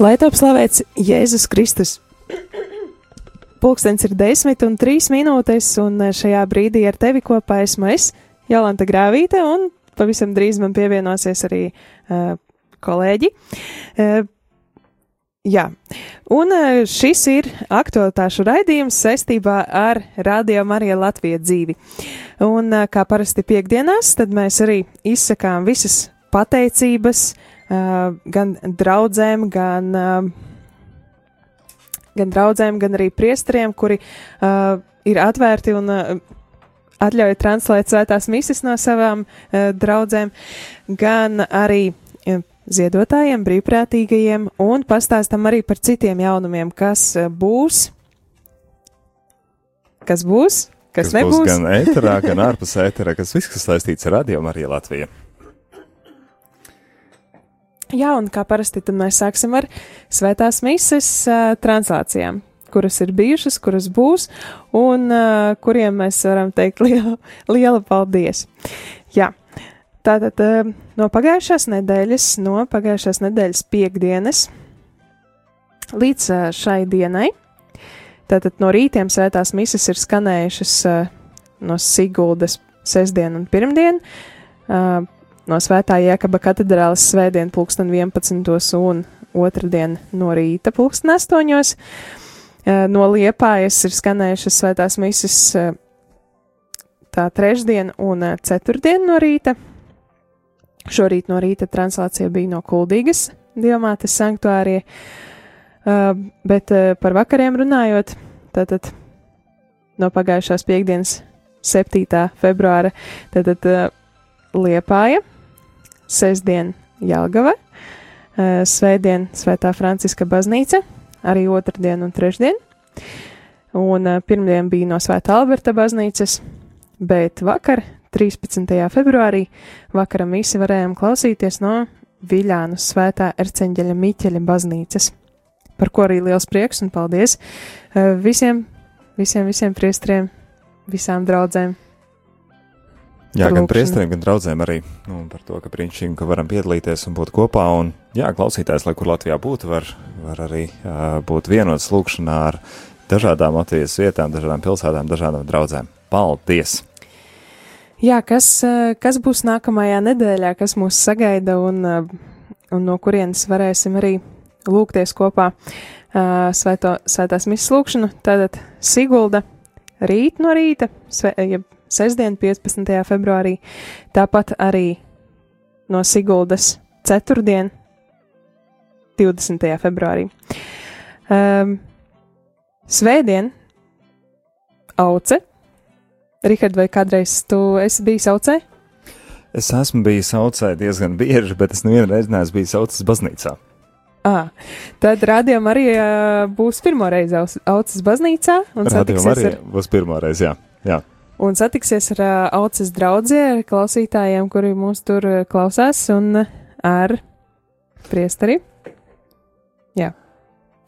Lai top slavēts Jēzus Kristus! Pulkstenis ir desmit un trīs minūtes, un šajā brīdī ar tevi kopā esmu es, Jolanta Grāvīte, un pavisam drīz man pievienosies arī uh, kolēģi. Uh, jā, un uh, šis ir aktualitāšu raidījums saistībā ar Radio Marija Latvija dzīvi. Un uh, kā parasti piekdienās, tad mēs arī izsakām visas pateicības, uh, gan draudzēm, gan. Gan draudzēm, gan arī priesteriem, kuri ir atvērti un atļauj translēt svētās mises no savām draudzēm, gan arī ziedotājiem, brīvprātīgajiem, un pastāstam arī par citiem jaunumiem, kas būs. Kas būs? Kas, kas nebūs? būs gan ēterā, gan ārpus ēterā, kas viss, kas saistīts ar radio arī Latviju. Jā, un kā parasti, tad mēs sāksim ar svētās mises uh, translācijām, kuras ir bijušas, kuras būs, un uh, kuriem mēs varam teikt lielu, lielu paldies. Jā, tātad uh, no pagājušās nedēļas, no pagājušās nedēļas piekdienas līdz uh, šai dienai, tātad no rītiem svētās mises ir skanējušas uh, no Siguldas sestdien un pirmdien. Uh, no Svētā Jēkaba katedrāles svētdien pulksten 11. un otrdien no rīta pulksten 8. No Liepājas ir skanējušas svētās mises tā trešdien un ceturtdien no rīta. Šorīt no rīta translācija bija no Kuldīgas Dievmātes sanktuārija, bet par vakariem runājot, tātad no pagājušās piekdienas 7. februāra, tātad Liepāja, sestdien Jālgava, svētdien Svētā Franciska baznīca, arī otrdien un trešdien, un pirmdien bija no Svētā Alberta baznīcas, bet vakar, 13. februārī, vakara misi varējām klausīties no Viļānu Svētā Erceņģeļa Miķeļa baznīcas, par ko arī liels prieks un paldies visiem, visiem, visiem priestriem, visām draudzēm Jā, gan priesteriem, gan draugiem arī nu, par to, ka brīnišķīgi, ka varam piedalīties un būt kopā. Un, jā, klausītājs, lai kur Latvijā būtu, var, var arī uh, būt vienots lūkšanā ar dažādām Latvijas vietām, dažādām pilsētām, dažādām draugiem. Paldies! Jā, kas, kas būs nākamajā nedēļā, kas mūs sagaida un, un no kurienes varēsim arī lūgties kopā uh, svēto, svētās misijas lūkšanu? Tātad Sigulda rīt no rīta, sve, ja sestdien, 15. februārī, tāpat arī no Siguldas ceturtdien, 20. februārī. Um, svētdien, Auce. Rihard, vai kādreiz tu esi bijis Aucē? Es esmu bijis Aucē diezgan bieži, bet es nevienu reizi neesmu bijis Aucas baznīcā. À, tad rādījumā arī būs pirmo reizi Aucas baznīcā. Rādījumā arī ar... būs pirmo reizi, jā. jā un satiksies ar uh, auces draugiem, ar klausītājiem, kuri mūs tur uh, klausās, un ar priesteri. Jā.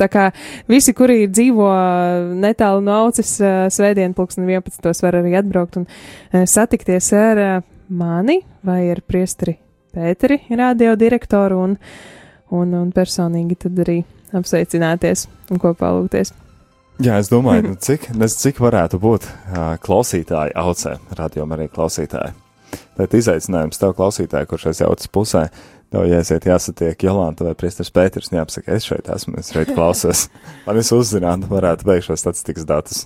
Tā kā visi, kuri dzīvo netālu no auces, uh, svētdien, pulksten 11. var arī atbraukt un uh, satikties ar uh, mani vai ar priesteri Pēteri, radio direktoru, un, un, un personīgi tad arī apsveicināties un kopā lūgties. Jā, es domāju, nu, cik, cik varētu būt uh, klausītāji aucē, radio arī klausītāji. Tad izaicinājums tev klausītāji, kurš aiz jautas pusē, tev jāiesiet jāsatiek Jolanta vai Priestars Pēters, un jāpasaka, es šeit esmu, es šeit klausos. Man es uzzinātu, varētu beigt šo statistikas datus.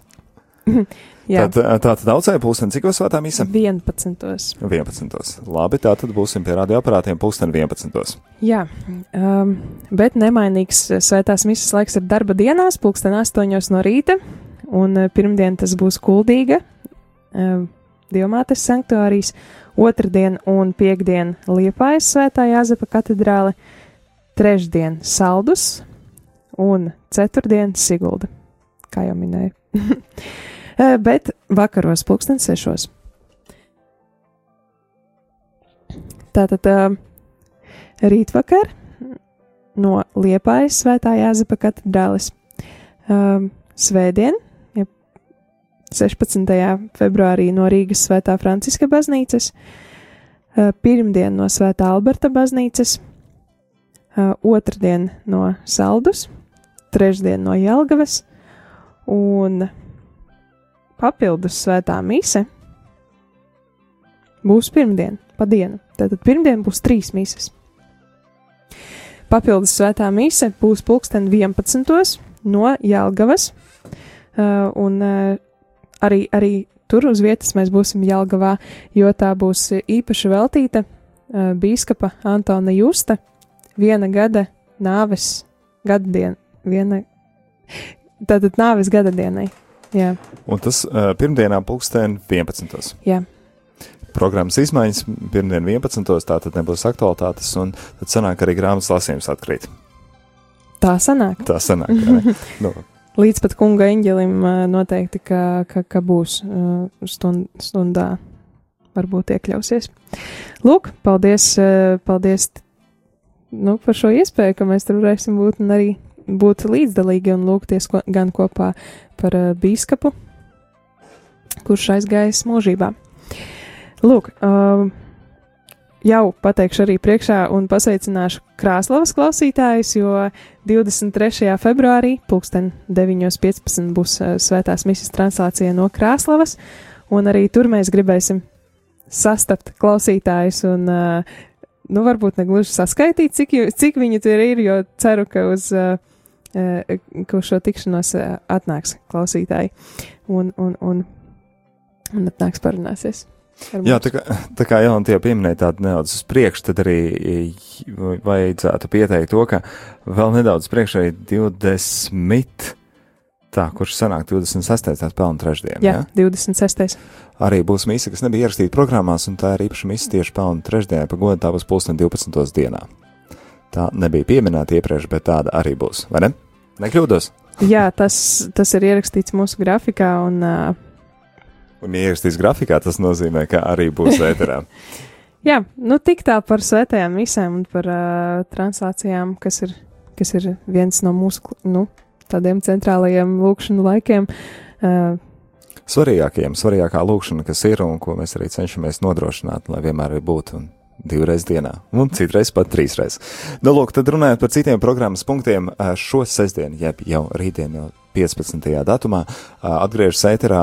Jā. Tad, tā tad daudzēja pulksteni, cik svētā mīsa? 11. 11. Labi, tā tad būsim pie radioaparātiem pulksteni 11. Jā, um, bet nemainīgs svētās misas laiks ir darba dienās, pulksteni 8 no rīta, un pirmdien tas būs kuldīga, um, Dievmātes sanktuārijas, otrdien un piekdien Liepājas svētā Jāzepa katedrāle, trešdien Saldus un ceturtdien Sigulda, kā jau minēju. bet vakaros, pulksten sešos. Tātad rītvakar no Liepājas svētā Jāzepa katedrālis svētdien, ja 16. februārī no Rīgas svētā Franciska baznīcas, pirmdien no svētā Alberta baznīcas, otrdien no Saldus, trešdien no Jelgavas un papildus svētā mise būs pirmdien, pa dienu. Tātad pirmdien būs trīs mises. Papildus svētā mise būs pulksten 11. no Jelgavas, uh, un uh, arī, arī tur uz vietas mēs būsim Jelgavā, jo tā būs īpaši veltīta uh, bīskapa Antona Justa viena gada nāves gadadien, viena, tātad nāves gadadienai. Jā. Un tas uh, pirmdienā pulksten 11. Jā. Programmas izmaiņas pirmdien 11. tā tad nebūs aktualitātes, un tad sanāk arī grāmatas lasījums atkrīt. Tā sanāk. Tā sanāk. nu, Līdz pat kunga eņģelim noteikti, ka, ka, ka būs stund, stundā, varbūt iekļausies. Lūk, paldies, paldies nu, par šo iespēju, ka mēs tur varēsim būt un arī būt līdzdalīgi un lūgties ko, gan kopā par uh, bīskapu, kurš aizgājis mūžībā. Lūk, uh, jau pateikšu arī priekšā un pasveicināšu Krāslavas klausītājus, jo 23. februārī, pulksten 9.15 būs uh, svētās misijas translācija no Krāslavas, un arī tur mēs gribēsim sastapt klausītājus un, uh, nu, varbūt ne gluži saskaitīt, cik, cik viņi tur ir, jo ceru, ka uz, uh, ka uz šo tikšanos uh, atnāks klausītāji un, un, un, un atnāks parunāsies. ar jā, tā kā, tā kā Jānis tie pieminēja tādu nedaudz uz priekšu, tad arī vajadzētu pieteikt to, ka vēl nedaudz priekšā ir 20. Tā, kurš sanāk 26. tāds pelnu trešdien. Jā, 26. Arī būs mīsa, kas nebija ierakstīta programmās, un tā ir īpaša mīsa tieši pelnu trešdienā, pa godu tā būs pulksten 12. dienā. Tā nebija pieminēta iepriekš, bet tāda arī būs, vai ne? Nekļūdos. Jā, tas, tas ir ierakstīts mūsu grafikā, un uh, Un, ja ierakstīs grafikā, tas nozīmē, ka arī būs ēterā. jā, nu tik tā par svētajām misēm un par uh, translācijām, kas ir, kas ir viens no mūsu, nu, tādiem centrālajiem lūkšanu laikiem. Uh, Svarīgākajiem, svarīgākā lūkšana, kas ir un ko mēs arī cenšamies nodrošināt, lai vienmēr būtu un divreiz dienā, un citreiz pat trīsreiz. Nu, lūk, tad runājot par citiem programmas punktiem, šo sestdienu, jeb jau rītdien, jau 15. datumā, atgriežas ēterā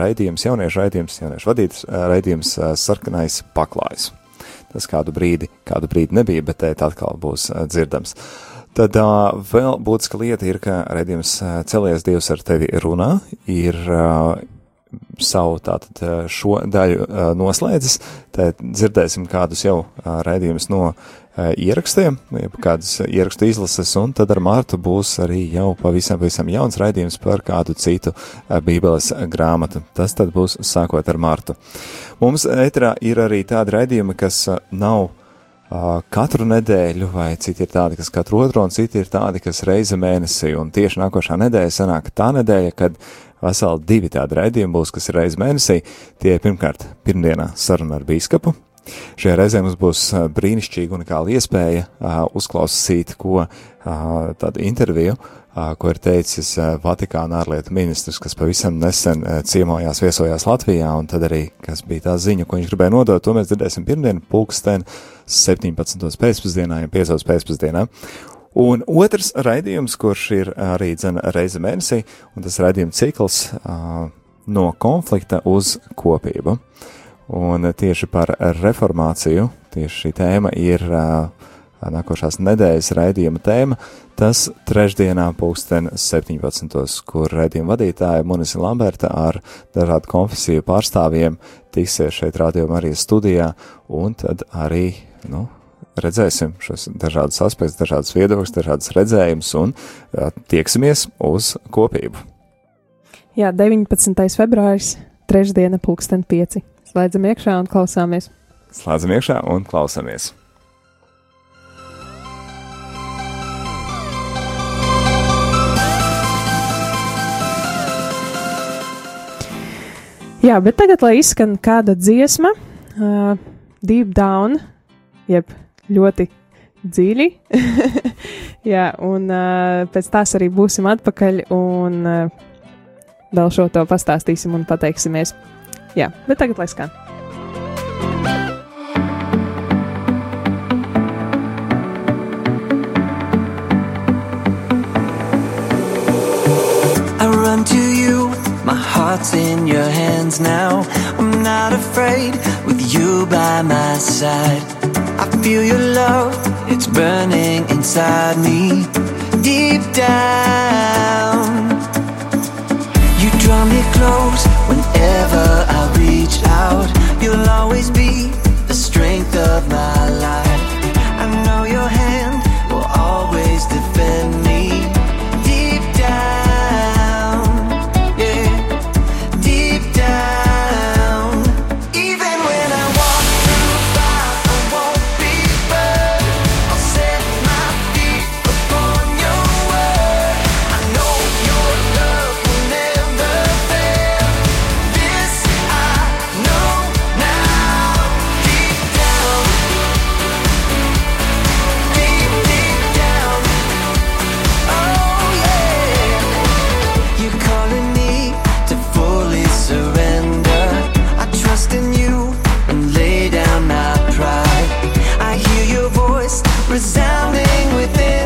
raidījums, jauniešu raidījums, jauniešu vadīts ā, raidījums sarkanais paklājs. Tas kādu brīdi, kādu brīdi nebija, bet tēt atkal būs dzirdams. Tad uh, vēl būtiska lieta ir, ka redzējums celies Dievs ar tevi runā, ir uh, savu tātad šo daļu noslēdzis. Tad dzirdēsim kādus jau redzējumus no ierakstiem, kādas ierakstu izlases, un tad ar Mārtu būs arī jau pavisam, pavisam jauns raidījums par kādu citu Bībeles grāmatu. Tas tad būs sākot ar Mārtu. Mums ētrā ir arī tādi raidījumi, kas nav katru nedēļu, vai citi ir tādi, kas katru otro, un citi ir tādi, kas reizi mēnesī. Un tieši nākošā nedēļa sanāk tā nedēļa, kad veseli divi tādi raidījumi būs, kas ir reizi mēnesī. Tie ir pirmkārt pirmdienā saruna ar bīskapu. Šajā reizē mums būs uh, brīnišķīga unikāla iespēja uh, uzklausīt, ko uh, tādu interviju, ko ir teicis Vatikāna ārlietu ministrs, kas pavisam nesen ciemojās, viesojās Latvijā, un tad arī, kas bija tā ziņa, ko viņš gribēja nodot, to mēs dzirdēsim pirmdien, pulksten 17. pēcpusdienā, ja 5. pēcpusdienā. Un otrs raidījums, kurš ir arī dzene reize mēnesī, un tas raidījuma cikls no konflikta uz kopību. Un tieši par reformāciju, tieši šī tēma ir uh, nākošās nedēļas raidījuma tēma. Tas trešdienā pulksten 17. kur raidījuma vadītāja Munisa Lamberta ar dažādu konfesiju pārstāvjiem tiksies šeit rādījuma arī studijā, un tad arī, nu, redzēsim šos dažādus aspektus, dažādus viedokļus, dažādas redzējumus un tieksimies uz kopību. jā, 19. februāris, trešdiena, pulksten 5. Slēdzam iekšā un klausāmies. Slēdzam iekšā un klausamies! Jā, bet tagad, lai izskan kāda dziesma, uh, deep down, jeb ļoti dziļi. Jā, un uh, pēc tās arī būsim atpakaļ un uh, vēl šo to pastāstīsim un pateiksimies. Jā, bet tagad lai skan. To you, my heart's in your hands now. I'm not afraid with you by my side. I feel your love, it's burning inside me. Deep down, you draw me close whenever I reach out. You'll always be the strength of my life. With within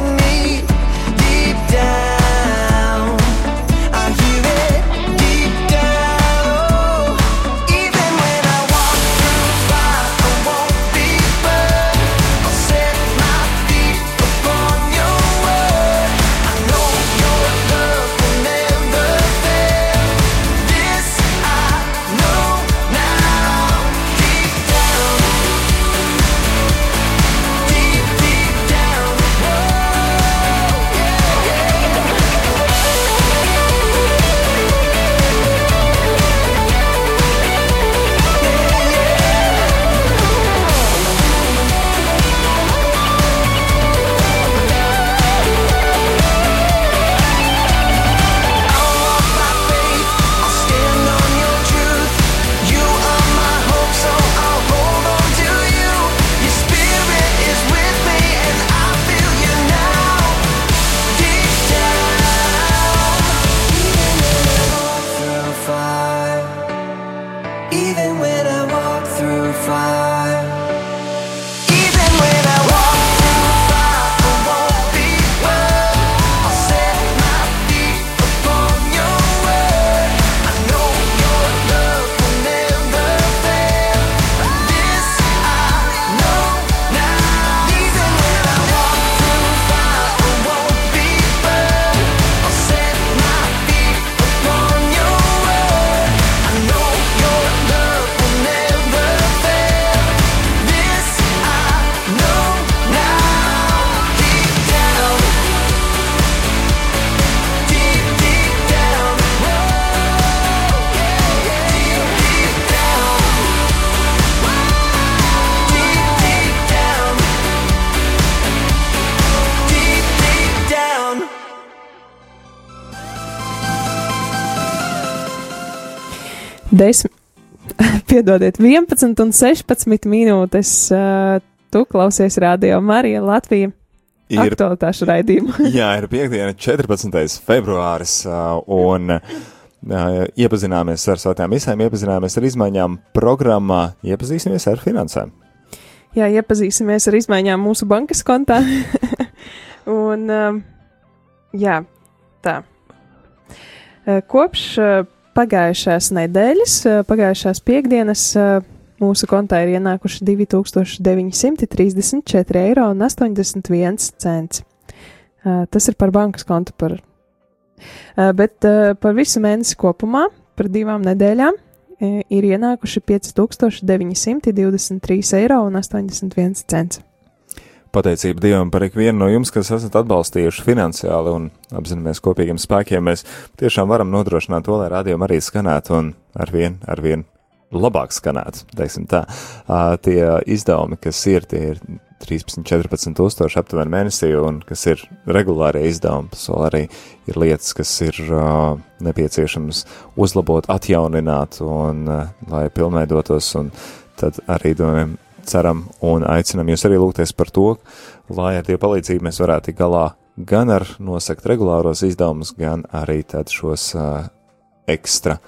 10, piedodiet, 11 un 16 minūtes. Uh, tu klausies radio Marija Latvija. Ir aktualitāšu raidījumu. jā, ir piekdiena, 14. februāris, eh, un eh, iepazināmies ar svētām visām, iepazināmies ar izmaiņām programmā, iepazīsimies ar finansēm. Jā, iepazīsimies ar izmaiņām mūsu bankas kontā. un, jā, tā. Kopš pagājušās nedēļas, uh, pagājušās piekdienas, uh, mūsu kontā ir ienākuši 2934 eiro un 81 cents. Uh, Tas ir par bankas kontu, par, bet par visu mēnesi kopumā, par divām nedēļām, ir ienākuši 5923 eiro un 81 cents. Pateicība Dievam par ikvienu no jums, kas esat atbalstījuši finansiāli un apzināmies kopīgiem spēkiem. Mēs tiešām varam nodrošināt to, lai rādījumi arī skanētu un arvien, arvien labāk skanētu, teiksim tā. Uh, tie izdevumi, kas ir, tie ir 13, 14 tūkstoši aptuveni mēnesī, un kas ir regulārie izdevumi, vēl arī ir lietas, kas ir uh, nepieciešams uzlabot, atjaunināt, un uh, lai pilnveidotos, un tad arī domājam, ceram un aicinam jūs arī lūgties par to, lai ar Dievu palīdzību mēs varētu tikt galā gan ar nosakt regulāros izdevumus, gan arī tad šos uh, ekstra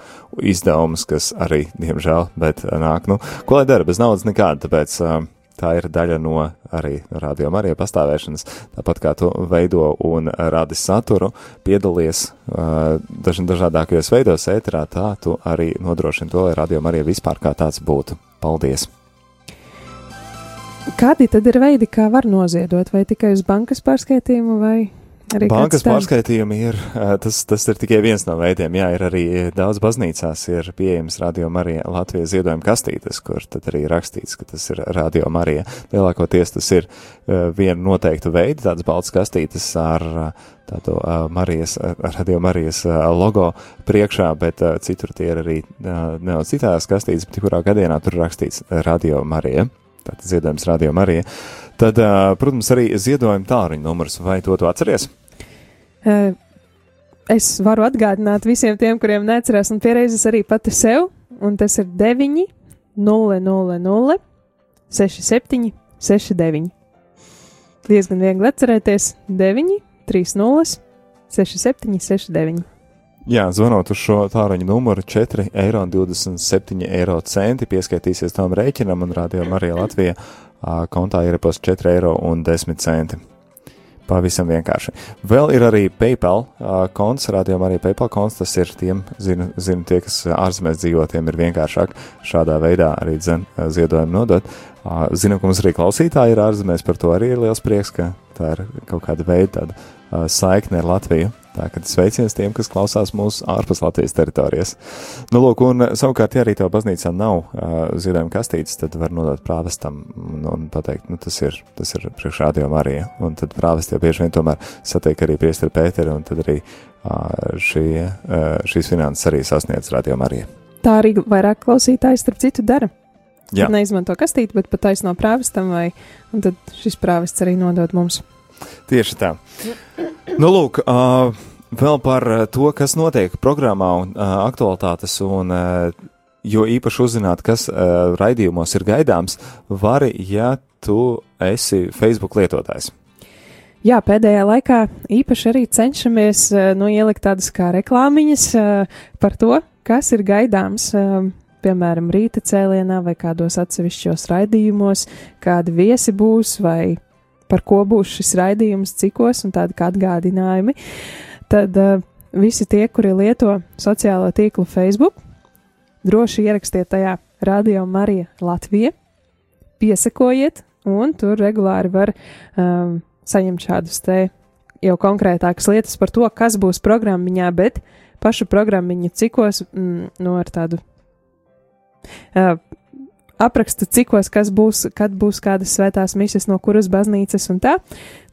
izdevumus, kas arī, diemžēl, bet nāk, nu, ko lai dara, bez naudas nekāda, tāpēc uh, Tā ir daļa no arī radio Marija pastāvēšanas, tāpat kā tu veido un radi saturu, piedalies uh, daž dažādākajos veidos ēterā, tā tu arī nodrošini to, lai radio Marija vispār kā tāds būtu. Paldies! Kādi tad ir veidi, kā var noziedot? Vai tikai uz bankas pārskaitījumu vai Arī Bankas pārskaitījumi ir, tas, tas ir tikai viens no veidiem. Jā, ir arī daudz baznīcās ir pieejams Radio Marija Latvijas ziedojuma kastītes, kur tad arī rakstīts, ka tas ir Radio Marija. Lielākoties tas ir viena noteikta veida, tāds balts kastītes ar tādu Marijas, Radio Marijas logo priekšā, bet citur tie ir arī nedaudz citās kastītes, bet kurā gadienā tur rakstīts Radio Marija. Tātad ziedojums Radio Marija. Tad, protams, arī ziedojuma tālruņa numurs, vai to tu atceries? Es varu atgādināt visiem tiem, kuriem neatcerās, un pieredzes arī pati sev, un tas ir 9, 0, 0, 0, 6, 7, 6, 9. Diezgan viegli atcerēties 9, 3, 0, 6, 7, 6, 9. Jā, zvanot uz šo tāruņa numuru 4,27 eiro centi, pieskaitīsies tam rēķinam un rādījumam arī Latvijā kontā ir ap 4,10 eiro. Pavisam vienkārši. Vēl ir arī PayPal uh, konts, rādījumā arī PayPal konts. Tas ir tiem, zinu, zinu tie, kas ārzemēs dzīvo, tiem ir vienkāršāk šādā veidā arī dzen, ziedojumu nodot. Uh, zinu, ka mums arī klausītāji ir ārzemēs, par to arī ir liels prieks, ka tā ir kaut kāda veida tāda saikne ar Latviju. Tā kā sveiciens tiem, kas klausās mūsu ārpus Latvijas teritorijas. Nu, lūk, un savukārt, ja arī tev baznīcā nav uh, ziedojuma kastītes, tad var nodot prāvestam un, un pateikt, nu, tas ir, tas ir priekšrādio Marija. Un tad prāvesti jau bieži vien tomēr satiek arī priesteri Pēteri, un tad arī uh, šī, uh, šīs finanses arī sasniedz radio Marija. Tā arī vairāk klausītāji starp citu dara. Jā. Neizmanto kastīti, bet pat taisno prāvestam, vai, un tad šis prāvests arī nodod mums. Tieši tā. Nu, lūk, uh, vēl par to, kas notiek programmā un uh, aktualitātes, un uh, jo īpaši uzzināt, kas uh, raidījumos ir gaidāms, vari, ja tu esi Facebook lietotājs. Jā, pēdējā laikā īpaši arī cenšamies uh, nu, ielikt tādas kā reklāmiņas uh, par to, kas ir gaidāms. Uh, piemēram, rīta cēlienā vai kādos atsevišķos raidījumos, kādi viesi būs vai par ko būs šis raidījums, cikos un tādi kā atgādinājumi, tad uh, visi tie, kuri lieto sociālo tīklu Facebook, droši ierakstiet tajā Radio Marija Latvija, piesakojiet, un tur regulāri var um, saņemt šādus te jau konkrētākas lietas par to, kas būs programmiņā, bet pašu programmiņu cikos, mm, no ar tādu uh, aprakstu cikos, kas būs, kad būs kādas svētās mises, no kuras baznīcas un tā.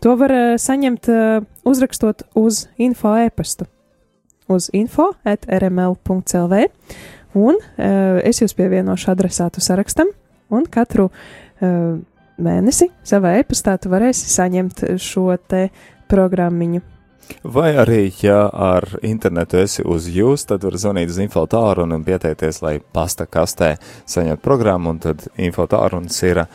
To var uh, saņemt uh, uzrakstot uz info e-pastu. Uz info at rml.clv un uh, es jūs pievienošu adresātu sarakstam un katru uh, mēnesi savā e-pastā tu varēsi saņemt šo te programmiņu. Vai arī, ja ar internetu esi uz jūs, tad var zvanīt uz infotāru un pieteikties, lai pasta kastē saņemtu programmu, un tad infotāruns ir uh,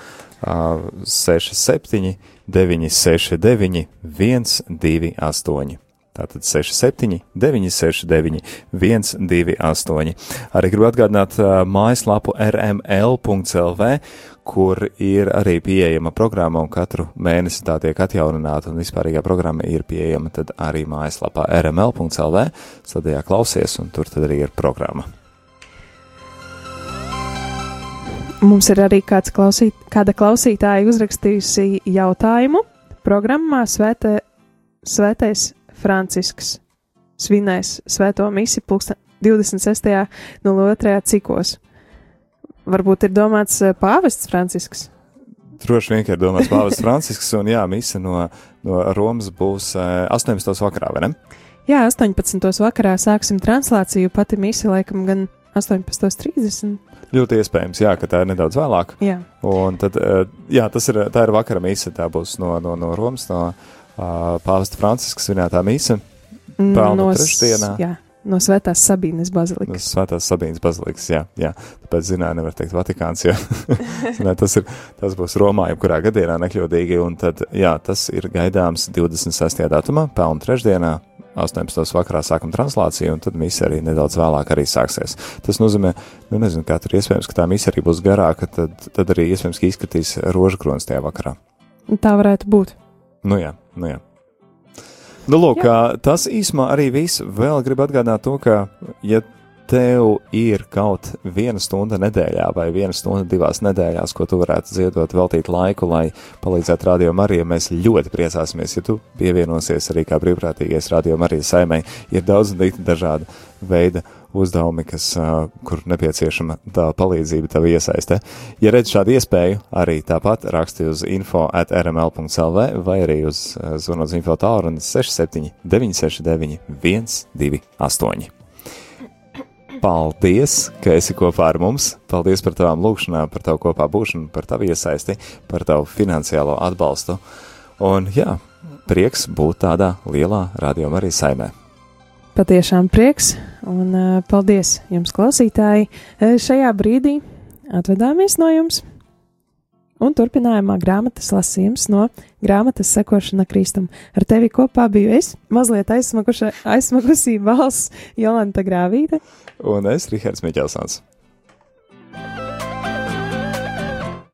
67 969 128. Tātad 67, 969, 128. Arī gribu atgādināt mājaslapu rml.lv, kur ir arī pieejama programma, un katru mēnesi tā tiek atjaunināta, un vispārīgā programma ir pieejama tad arī mājaslapā rml.lv, sadējā klausies, un tur tad arī ir programma. Mums ir arī kāds klausīt, kāda klausītāja uzrakstījusi jautājumu programmā Svētē, Svētais Francisks svinēs svēto misi 26.02. cikos varbūt ir domāts eh, pāvests Francisks. Droši vien, ir domāts pāvests Francisks, un jā, mise no, no Romas būs 18. Eh, vakarā, vai ne? Jā, 18. vakarā sāksim translāciju, pati mise laikam gan 18.30. Ļoti iespējams, jā, ka tā ir nedaudz vēlāk. Jā. Un tad, eh, jā, tas ir, tā ir vakara mise, tā būs no, no, no Romas, no pāvesta Franciska svinētā mise. Pelnu no, trešdienā. Jā No Svētās Sabīnes bazilikas. No Svētās Sabīnes bazilikas, jā, jā. Tāpēc, zināju, nevar teikt Vatikāns. Zinā, tas, ir, tas būs Romā, jebkurā gadienā nekļūdīgi, un tad, jā, tas ir gaidāms 26. datumā, pelnu trešdienā, 18. vakarā sākam translāciju, un tad misija arī nedaudz vēlāk arī sāksies. Tas nozīmē, nu nezinu, kā tur iespējams, ka tā misija arī būs garāka, tad, tad arī iespējams, ka izskatīs rožu kronis tajā vakarā. Tā varētu būt. Nu jā, nu jā. Nu, lūk, tas īsumā arī viss. Vēl gribu atgādināt to, ka, ja tev ir kaut viena stunda nedēļā vai viena stunda divās nedēļās, ko tu varētu ziedot, veltīt laiku, lai palīdzētu Radio Marijai, mēs ļoti priecāsimies, ja tu pievienosies arī kā brīvprātīgais Radio Marijas saimē. Ir daudz dažādu veidu uzdevumi, kas, kur nepieciešama tā palīdzība, tā iesaiste. Ja redz šādu iespēju, arī tāpat raksti uz info at rml.lv vai arī uz zvanot uz info tālruni 67 969 128. Paldies, ka esi kopā ar mums. Paldies par tavām lūgšanām, par tavu kopā būšanu, par tavu iesaisti, par tavu finansiālo atbalstu. Un jā, prieks būt tādā lielā radiomā arī saimē. Patiešām prieks un uh, paldies jums, klausītāji. Šajā brīdī atvedāmies no jums un turpinājumā grāmatas lasījums no grāmatas sekošana Kristum. Ar tevi kopā biju es, mazliet aizsmakusī balss Jolanta Grāvīte un es, Rihards Miķelsons.